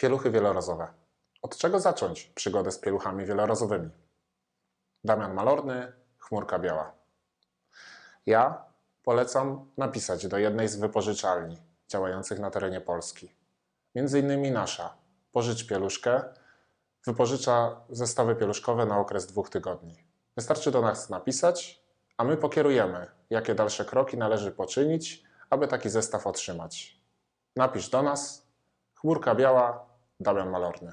Pieluchy wielorazowe. Od czego zacząć przygodę z pieluchami wielorazowymi? Damian Malorny, Chmurka Biała. Ja polecam napisać do jednej z wypożyczalni działających na terenie Polski. Między innymi nasza. Pożycz pieluszkę. Wypożycza zestawy pieluszkowe na okres dwóch tygodni. Wystarczy do nas napisać, a my pokierujemy, jakie dalsze kroki należy poczynić, aby taki zestaw otrzymać. Napisz do nas. Chmurka Biała, Damian Malorny.